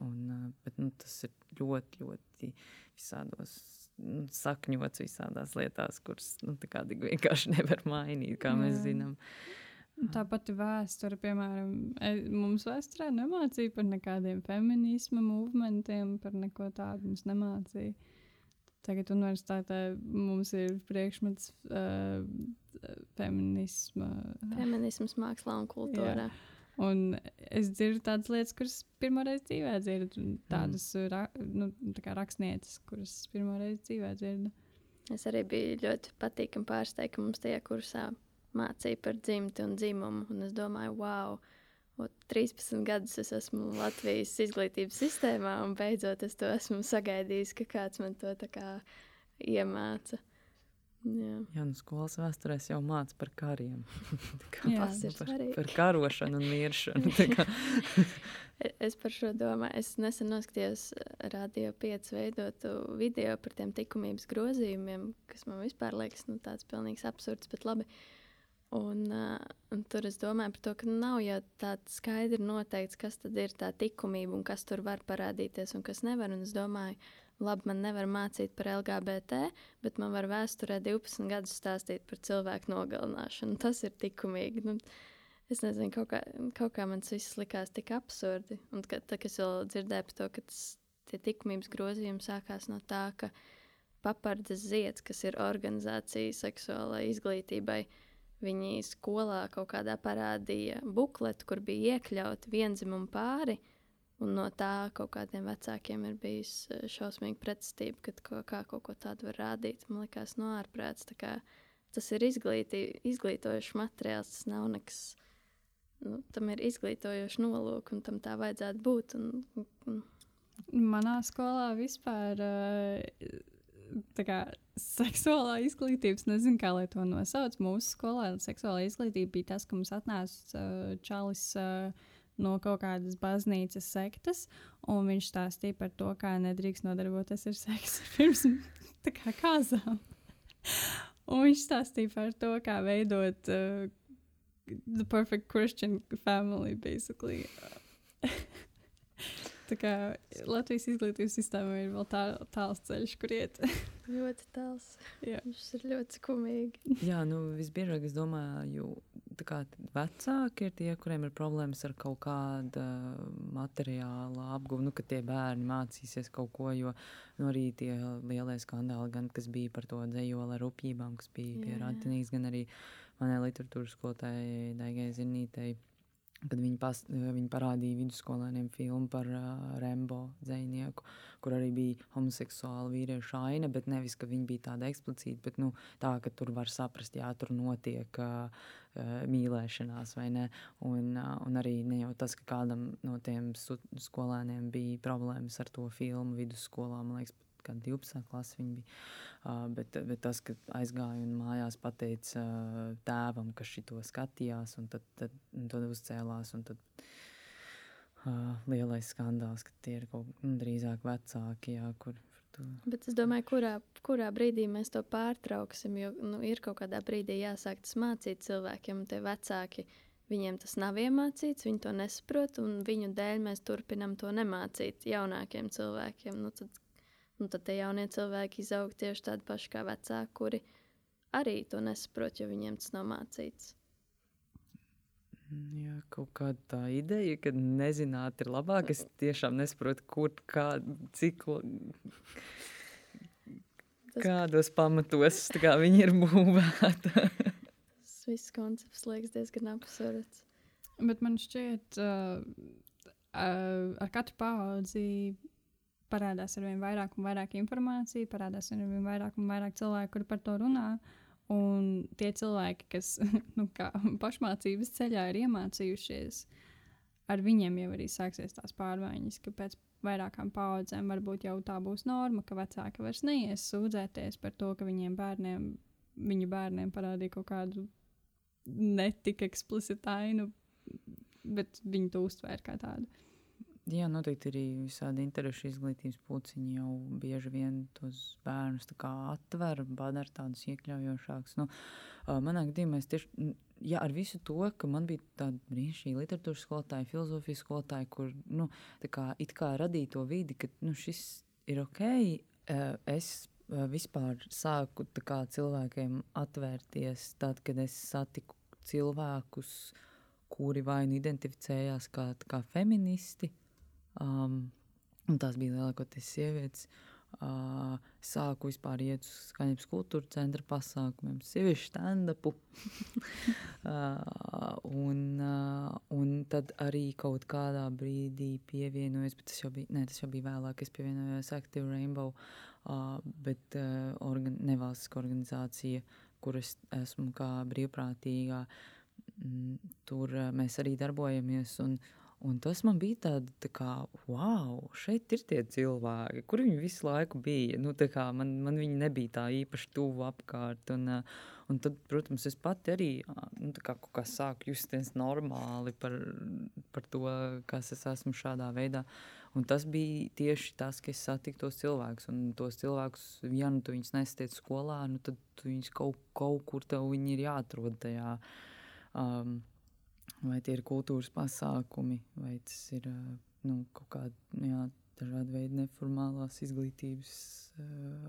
Un, bet, nu, tas ir ļoti, ļoti visādos nu, sakņots visādās lietās, kuras nu, vienkārši nevar mainīt, kā mēs jā. zinām. Tā pati vēsture, piemēram, e, mums vēsturē nemācīja par nekādiem feminisma movementiem, par neko tādu mums nemācīja. Tagad universitātē mums ir priekšmets uh, feminisma. Feminisms mākslā un kultūrā. Jā. Un es dzirdu tādas lietas, kuras pirmo reizi dzīvē dzirdu. Tādas mm. ra, nu, tā rakstnieces, kuras pirmo reizi dzīvē dzirdu. Es arī biju ļoti patīkami pārsteigta, ka mums tajā kursā mācīja par dzimti un dzimumu. Un es domāju, wow! O, 13 gadus es esmu Latvijas izglītības sistēmā, un beidzot es to esmu sagaidījis, ka kāds man to iemāca. Jā, Jā nu, skolas vēsturēs jau mācīja par kariem. kā, Jā, ir par, svarīgi. Par karošanu un miršanu. E, es par šo domāju. Es nesen noskatījos Radio 5 veidotu video par tiem likumības grozījumiem, kas man vispār liekas nu, tāds pilnīgs absurds, bet labi. Uh, Un, uh, un tur es domāju par to, ka nav jau tāds skaidri noteikts, kas tad ir tā likumība un kas tur var parādīties un kas nevar. Un es domāju, labi, man nevar mācīt par LGBT, bet man var vēsturē 12 gadus stāstīt par cilvēku nogalināšanu. Tas ir likumīgi. Nu, es nezinu, kaut kā, kaut kā man tas viss likās tik absurdi. Un kad, tad, kad es vēl dzirdēju par to, ka tas, tie likumības grozījumi sākās no tā, ka papardzes zieds, kas ir organizācija seksuālai izglītībai, uh, Viņi skolā kaut kādā parādīja bukletu, kur bija iekļauti vienzimumu pāri. Un no tā kaut kādiem vecākiem ir bijis eh, šausmīga pretestība, kad ko, kā kaut ko tādu var rādīt. Man liekas, no ārprāts. Tas ir izglītī, izglītojošs materiāls, tas nav nekas. Nu, tam ir izglītojošs nolūks, un tam tā vajadzētu būt. Un, un... Manā skolā vispār uh, kā, seksuālā izglītības, nezinu, kā lai to nosauc. Mūsu skolā seksuālā izglītība bija tas, ka mums atnāca uh, čalis. Uh, no kaut kādas baznīcas sektas, un viņš stāstīja par to, kā nedrīkst nodarboties ar seksu pirms kā kāzām. un viņš stāstīja par to, kā veidot uh, the perfect Christian family, basically. Tā kā Latvijas izglītības sistēma ir vēl tā, tāls ceļš, kur iet. ļoti tāls. Jā. Tas ir ļoti skumīgi. Jā, nu visbiežāk es domāju, ka vecāki ir tie, kuriem ir problēmas ar kaut kāda materiāla apguvu, nu, ka tie bērni mācīsies kaut ko, jo nu, arī tie lielie skandāli, gan kas bija par to dzējola ar rupjībām, kas bija pie Ratinīgas, gan arī manai literatūras skolotājai Daigai Zinītei kad viņi, pas, viņi parādīja vidusskolēniem filmu par uh, Rembo dzinieku, kur arī bija homoseksuāla vīrieša aina, bet nevis, ka viņi bija tāda eksplicīta, bet nu, tā, ka tur var saprast, jā, tur notiek uh, uh, mīlēšanās vai ne. Un, uh, un arī ne jau tas, ka kādam no tiem skolēniem bija problēmas ar to filmu vidusskolā, man liekas, kāda 12. klase viņa bija. Uh, bet, bet tas, ka aizgāja un mājās pateica uh, tēvam, kas šito skatījās, un tad, tad, un tad uzcēlās. Un tad, uh, lielais skandāls, ka tie ir kaut kādi nu, drīzāk vecāki, jā, kur To. Bet es domāju, kurā, kurā brīdī mēs to pārtrauksim. Jo nu, ir kaut kādā brīdī jāsāk tas mācīt cilvēkiem, un tie vecāki, viņiem tas nav iemācīts, viņi to nesaprot, un viņu dēļ mēs turpinām to nemācīt jaunākiem cilvēkiem. Nu, tad Un tad tie jaunie cilvēki izaug tieši tādi paši kā vecāki, kuri arī to nesaprot, jo viņiem tas nav mācīts. Jā, kaut kāda tā ideja, ka nezināt ir labāk. Es tiešām nesaprotu, kur, kā, cik, tas, kādos pamatos kā viņi ir būvēti. tas viss koncepts liekas diezgan absurds. Bet man šķiet, uh, uh, ar katru paudzi parādās ar vien vairāk un vairāk informācijas, parādās ar vien vairāk un vairāk cilvēku, kuri par to runā. Un tie cilvēki, kas nu, pašmācības ceļā ir iemācījušies, ar viņiem jau arī sāksies tās pārmaiņas, ka pēc vairākām paudzēm varbūt jau tā būs norma, ka vecāki vairs neies sūdzēties par to, ka viņiem bērniem, viņu bērniem parādīja kaut kādu netik eksplicitāinu, bet viņi to uztvēra kā tādu. Jā, noteikti arī visādi interešu izglītības puciņi jau bieži vien tos bērnus atver, padara tādus iekļaujošākus. Nu, manā gadījumā es tieši, jā, ar visu to, ka man bija tāda brīnišķīga literatūras skolotāja, filozofijas skolotāja, kur, nu, kā it kā radīja to vidi, ka, nu, šis ir ok, es vispār sāku kā, cilvēkiem atvērties tad, kad es satiku cilvēkus, kuri vai nu identificējās kā, kā feministi, Um, tās bija lielākoties sievietes. Uh, sāku vispār iet uz skaņas kultūra centra pasākumiem, sieviešu stand-upu. uh, un, uh, un tad arī kaut kādā brīdī pievienojos, bet tas jau bija, ne, tas jau bija vēlāk, es pievienojos Active Rainbow, uh, bet uh, organ, nevalstiska organizācija, kur es esmu kā brīvprātīgā, mm, tur uh, mēs arī darbojamies un, uh, Un tas man bija tāds, tā kā, wow, šeit ir tie cilvēki, kur viņi visu laiku bija. Nu, kā, man, man viņi nebija tā īpaši tuvu apkārt. Un, un tad, protams, es pati arī nu, kā, kā sāku justies normāli par, par to, kas es esmu šādā veidā. Un tas bija tieši tas, ka es satiku tos cilvēkus. Un tos cilvēkus, ja nu tu viņus nesatiec skolā, nu, tad viņus kaut, kaut kur tev ir jāatrod tajā. Um, vai tie ir kultūras pasākumi, vai tas ir nu, kaut kāda jā, dažāda veida neformālās izglītības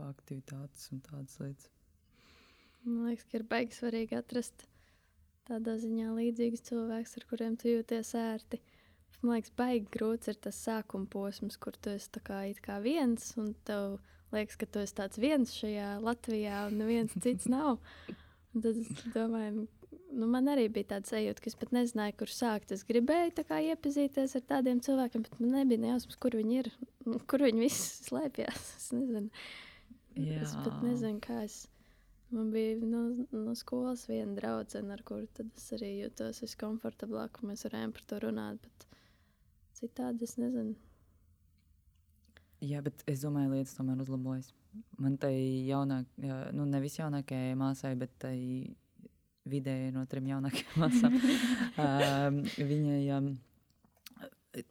aktivitātes un tādas lietas. Man liekas, ka ir baigi svarīgi atrast tādā ziņā līdzīgus cilvēkus, ar kuriem tu jūties ērti. Man liekas, baigi grūts ir tas sākuma posms, kur tu esi kā, kā viens, un tev liekas, ka tu esi tāds viens šajā Latvijā, un neviens cits nav. Un tad es domāju, nu, man arī bija tāds sajūta, ka es pat nezināju, kur sākt. Es gribēju kā, iepazīties ar tādiem cilvēkiem, bet man nebija nejausmas, kur viņi ir, kur viņi visi slēpjas. Es nezinu, Jā. es pat nezinu, kā es. Man bija no, no skolas viena draudzene, ar kuru es arī jutos viskomfortablāk, un mēs varējām par to runāt. Bet citādi es nezinu. Jā, bet es domāju, lietas tomēr uzlabojas. Man tai jaunākajai, nu nevis jaunākajai māsai, bet tai vidēji no trim jaunākajām māsām. um, viņai, um,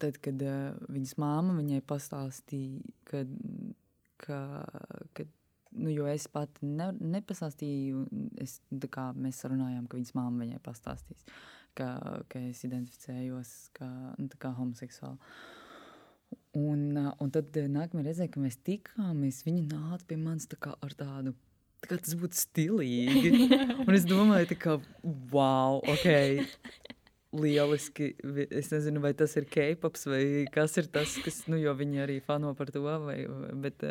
tad, kad uh, viņas māma viņai pastāstīja, ka, ka, ka nu, jo es pat ne, nepastāstīju, es, kā mēs runājām, ka viņas māma viņai pastāstīs, ka, ka es identificējos kā, nu, kā homoseksuāli. Un, uh, un tad nākamajā reizē, kad mēs tikāmies, viņa nāca pie manis tā ar tādu kā tas būtu stilīgi. Un es domāju, ka, wow, ok. Lieliski. Es nezinu, vai tas ir K-pops vai kas ir tas, kas, nu, jo viņi arī fano par to. Vai, bet,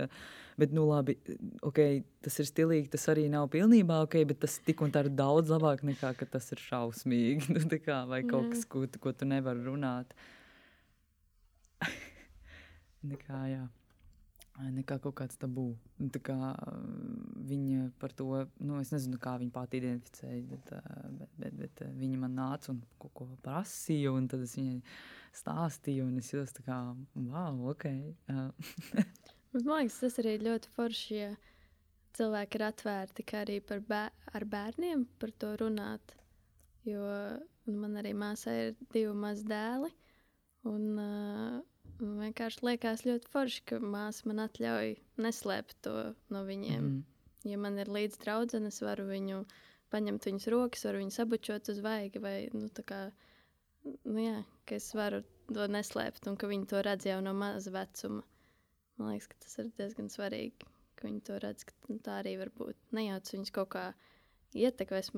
bet, nu, labi, okay, tas ir stilīgi, tas arī nav pilnībā ok, bet tas tik un tā ir daudz labāk nekā tas ir šausmīgi. Nu, kā, vai kaut kas, ko, ko tu nevari runāt. Nekā, jā nekā kaut kāds tabū. Tā kā viņa par to, nu, es nezinu, kā viņa pati identificēja, bet, bet, bet, bet viņa man nāca un kaut ko prasīja, un tad es viņai stāstīju, un es jūtos tā kā, wow, ok. man liekas, tas arī ļoti forši, ja cilvēki ir atvērti, kā arī par bēr ar bērniem par to runāt, jo man arī māsai ir divi mazi dēli, un uh, Man vienkārši liekas ļoti forši, ka māsa man atļauj neslēpt to no viņiem. Mm. Ja man ir līdzi draudzene, es varu viņu paņemt viņas rokas, varu viņu sabučot uz vaigi, vai nu, tā kā, nu, jā, ka es varu to neslēpt un ka viņi to redz jau no maza vecuma. Man liekas, ka tas ir diezgan svarīgi, ka viņi to redz, ka nu, tā arī var būt. Nejauc viņus kaut kā ietekmēs,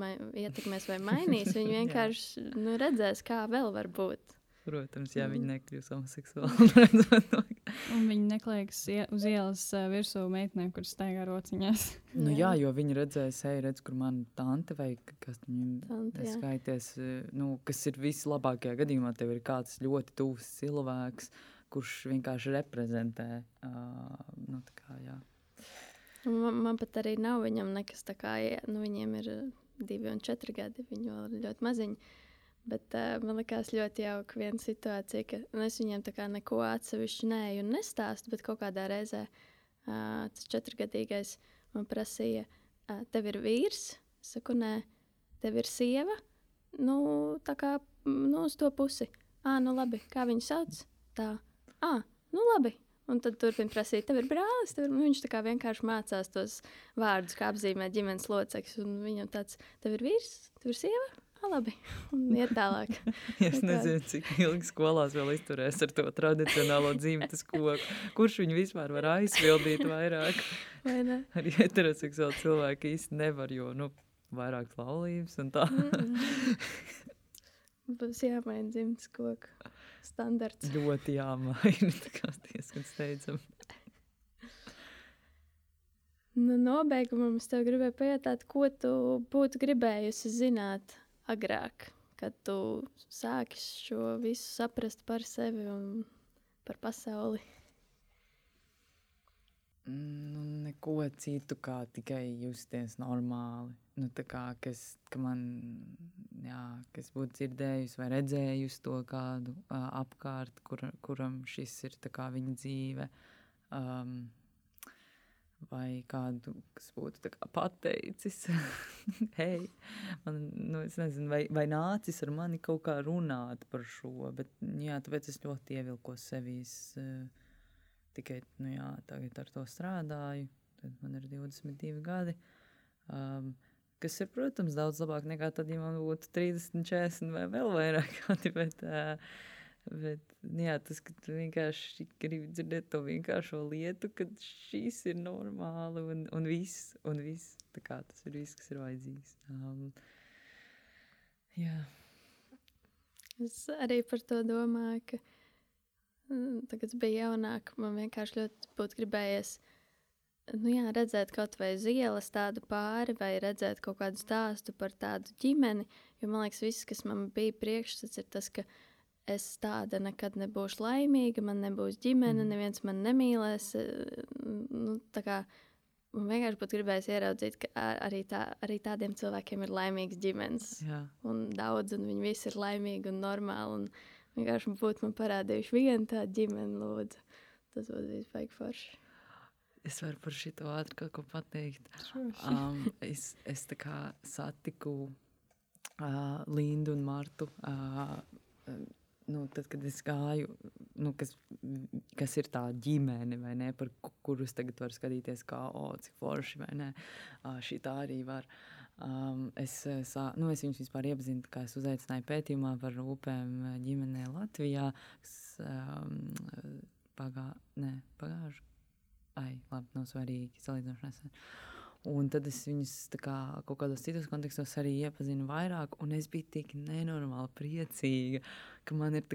ietekmēs vai mainīs. Viņi vienkārši nu, redzēs, kā vēl var būt. Protams, ja viņi nekļūs homoseksuāli. viņi nekliekas uz ielas virsū meitenēm, kuras staigā rociņās. nu, jā, jo viņi redzēs, ej, redz, kur man tante vai kas viņam skaities. Nu, kas ir vislabākajā gadījumā, tev ir kāds ļoti tuvs cilvēks, kurš vienkārši reprezentē. Uh, nu, kā, jā. man, man pat arī nav viņam nekas tā kā, nu, viņiem ir divi un četri gadi, viņi vēl ir ļoti maziņi. Bet uh, man liekas ļoti jauka viena situācija, ka nu, es viņiem tā kā neko atsevišķi nēju un nestāstu, bet kaut kādā reizē uh, tas četrgadīgais man prasīja, uh, tev ir vīrs? Es saku, nē, tev ir sieva? Nu, tā kā nu, uz to pusi. Ah, nu labi, kā viņu sauc? Tā, ah, nu labi. Un tad turpina prasīt, tev ir brālis. Tev ir... Viņš tā kā vienkārši mācās tos vārdus, kā apzīmēt ģimenes locekļus. Viņam tāds, tev ir vīrs, tev ir sieva? Ah, labi, un iet tālāk. es nezinu, cik ilgi skolās vēl izturēs ar to tradicionālo dzīves koku. Kurš viņu vispār var aizpildīt vairāk? Vai ne? Arī heteroseksuāli cilvēki īsti nevar, jo, nu, vairāk laulības un tā. Būs jāmaina dzimtas koku standarts. Ļoti jāmaina, tā kā diezgan steidzam. Nu, nobeigumā es tev gribēju pajautāt, ko tu būtu gribējusi zināt agrāk, kad tu sāki šo visu saprast par sevi un par pasauli? Nu, neko citu, kā tikai justies normāli. Nu, kā, kas, ka man, jā, kas būtu dzirdējusi vai redzējusi to kādu uh, apkārt, kur, kuram šis ir viņa dzīve. Um, vai kādu, kas būtu pateicis, hei, man, nu, es nezinu, vai, vai nācis ar mani kaut kā runāt par šo, bet, jā, tāpēc es ļoti ievilkos sevīs, uh, tikai, nu jā, tagad ar to strādāju, tad man ir 22 gadi, um, kas ir, protams, daudz labāk nekā tad, ja man būtu 30, 40 vai vēl vairāk gadi, bet, uh, Bet jā, tas, ka tu vienkārši gribi dzirdēt to vienkāršo lietu, ka šīs ir normāli un, un viss, un viss. Tā kā tas ir viss, kas ir vajadzīgs. Um, jā. Es arī par to domāju, ka mm, tagad, kad biju jaunāka, man vienkārši ļoti būtu gribējies nu jā, redzēt kaut vai uz ielas tādu pāri, vai redzēt kaut kādu stāstu par tādu ģimeni. Jo man liekas, viss, kas man bija priekšstats, ir tas, ka es tāda nekad nebūšu laimīga, man nebūs ģimene, mm. neviens man nemīlēs. Eh, nu, tā kā, man vienkārši būtu gribējis ieraudzīt, ka arī, tā, arī tādiem cilvēkiem ir laimīgs ģimenes. Jā. Un daudz, un viņi visi ir laimīgi un normāli. Un vienkārši būtu man parādījuši vienu tādu ģimeni, lūdzu. Tas būtu bijis baigi forši. Es varu par šo ātri kaut ko pateikt. Um, es, es tā kā satiku uh, Lindu un Martu. Uh, nu, tad, kad es gāju, nu, kas, kas ir tā ģimene, vai ne, par kurus tagad var skatīties, kā, o, oh, cik forši, vai ne, šī tā arī var. Um, es, sā, nu, es viņus vispār iepazinu, kā es uzaicināju pētījumā par rūpēm ģimenē Latvijā, kas um, pagā, ne, pagājuši, ai, labi, nav svarīgi, salīdzinoši nesen. Un tad es viņus kā, kaut kādos citos kontekstos arī iepazinu vairāk, un es biju tik nenormāli priecīga, ka man ir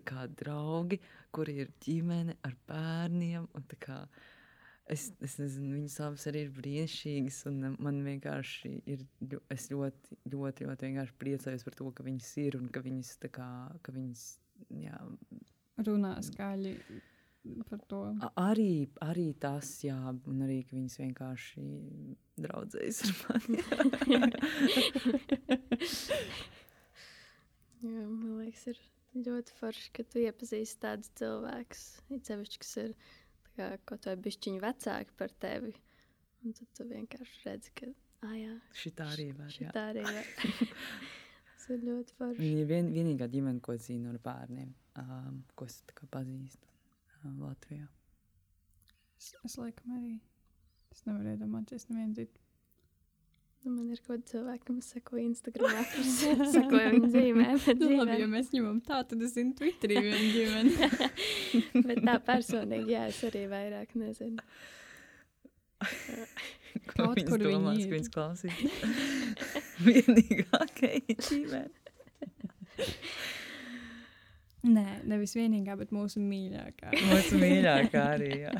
draugi, kuri ir ģimene ar bērniem. Kā, Es, es nezinu, viņas abas arī ir brīnišķīgas. un Man vienkārši ir. Es ļoti, ļoti, ļoti priecājos par to, ka viņas ir un ka viņas, kā, ka viņas jā, Runā skaļi par to. arī, arī tas, jā, un arī ka viņas vienkārši draudzējas ar mani. Jā, man liekas, ir ļoti forši, ka tu iepazīsti tādus cilvēkus. Ir sevišķi, kas ir tā kā, kaut vai bišķiņi vecāki par tevi. Un tad tu vienkārši redzi, ka, ah, jā, Šitā arī var. Jā. tā arī ir. Tas ir ļoti forši. Viņa ir vien, vienīgā ģimene, ko zinu ar bērniem, um, ko es pazīstu uh, Latvijā. Es, es laikam arī. Es nevaru iedomāties nevienu citu. Nu, man ir kaut kāda cilvēka, kas seko Instagram, kas seko viņa dzīvēm. Nu, labi, ja mēs ņemam tā, tad es zinu Twitterī vienu ģimeni. Bet tā personīgi, jā, es arī vairāk nezinu. Kaut viņas kur domās, ka viņas klausīs? Vienīgākie ģimene. Nē, nevis vienīgā, bet mūsu mīļākā. Mūsu mīļākā arī. Jā.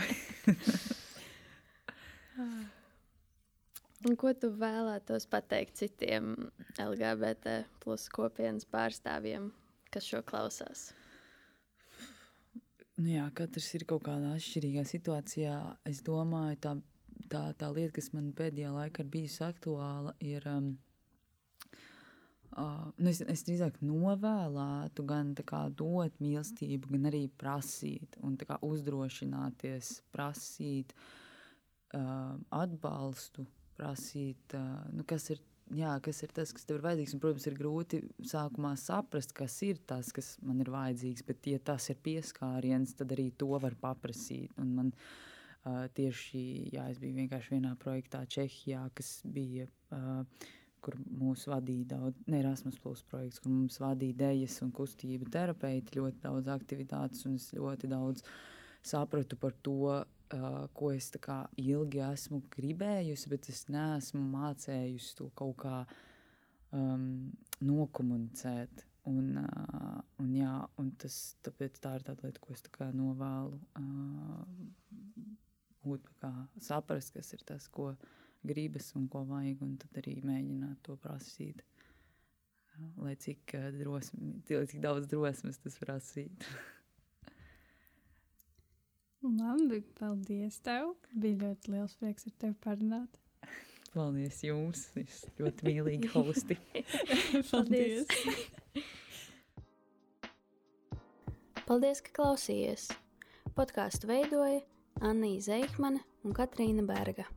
Un ko tu vēlētos pateikt citiem LGBT plus kopienas pārstāvjiem, kas šo klausās? Nu jā, katrs ir kaut kādā atšķirīgā situācijā. Es domāju, tā, tā, tā lieta, kas man pēdējā laikā ir bijusi aktuāla, ir. Um, Uh, nu es, es drīzāk novēlētu gan kā dot mīlestību, gan arī prasīt, un kā uzdrošināties, prasīt uh, atbalstu, prasīt, uh, nu, kas, ir, jā, kas ir tas, kas tev ir vajadzīgs. Un, protams, ir grūti sākumā saprast, kas ir tas, kas man ir vajadzīgs, bet, ja tas ir pieskāriens, tad arī to var paprasīt. Un man uh, tieši, jā, es biju vienkārši vienā projektā Čehijā, kas bija. Uh, kur mūs vadīja daudz, ne Erasmus, projekts, kur mums vadīja idejas un kustība terapeiti, ļoti daudz aktivitātes, es ļoti daudz sapratu par to, uh, ko es tā kā ilgi esmu gribējusi, bet es neesmu mācējusi to kaut kā um, nokomunicēt. Un, uh, un, jā, un tas, tāpēc tā ir tāda lieta, ko es tā kā novēlu. Uh, tā kā, saprast, kas ir tas, ko gribas un ko vajag, un tad arī mēģināt to prasīt. Lai cik, uh, drosmi, cik daudz drosmes tas prasīt. Labi, paldies tev. Bija ļoti liels prieks ar tevi parunāt. Paldies jums! Jūs ļoti mīlīgi hosti! Paldies! Paldies, ka klausījāties! Podkāstu veidoja Anna Zeikmane un Katrīna Berga.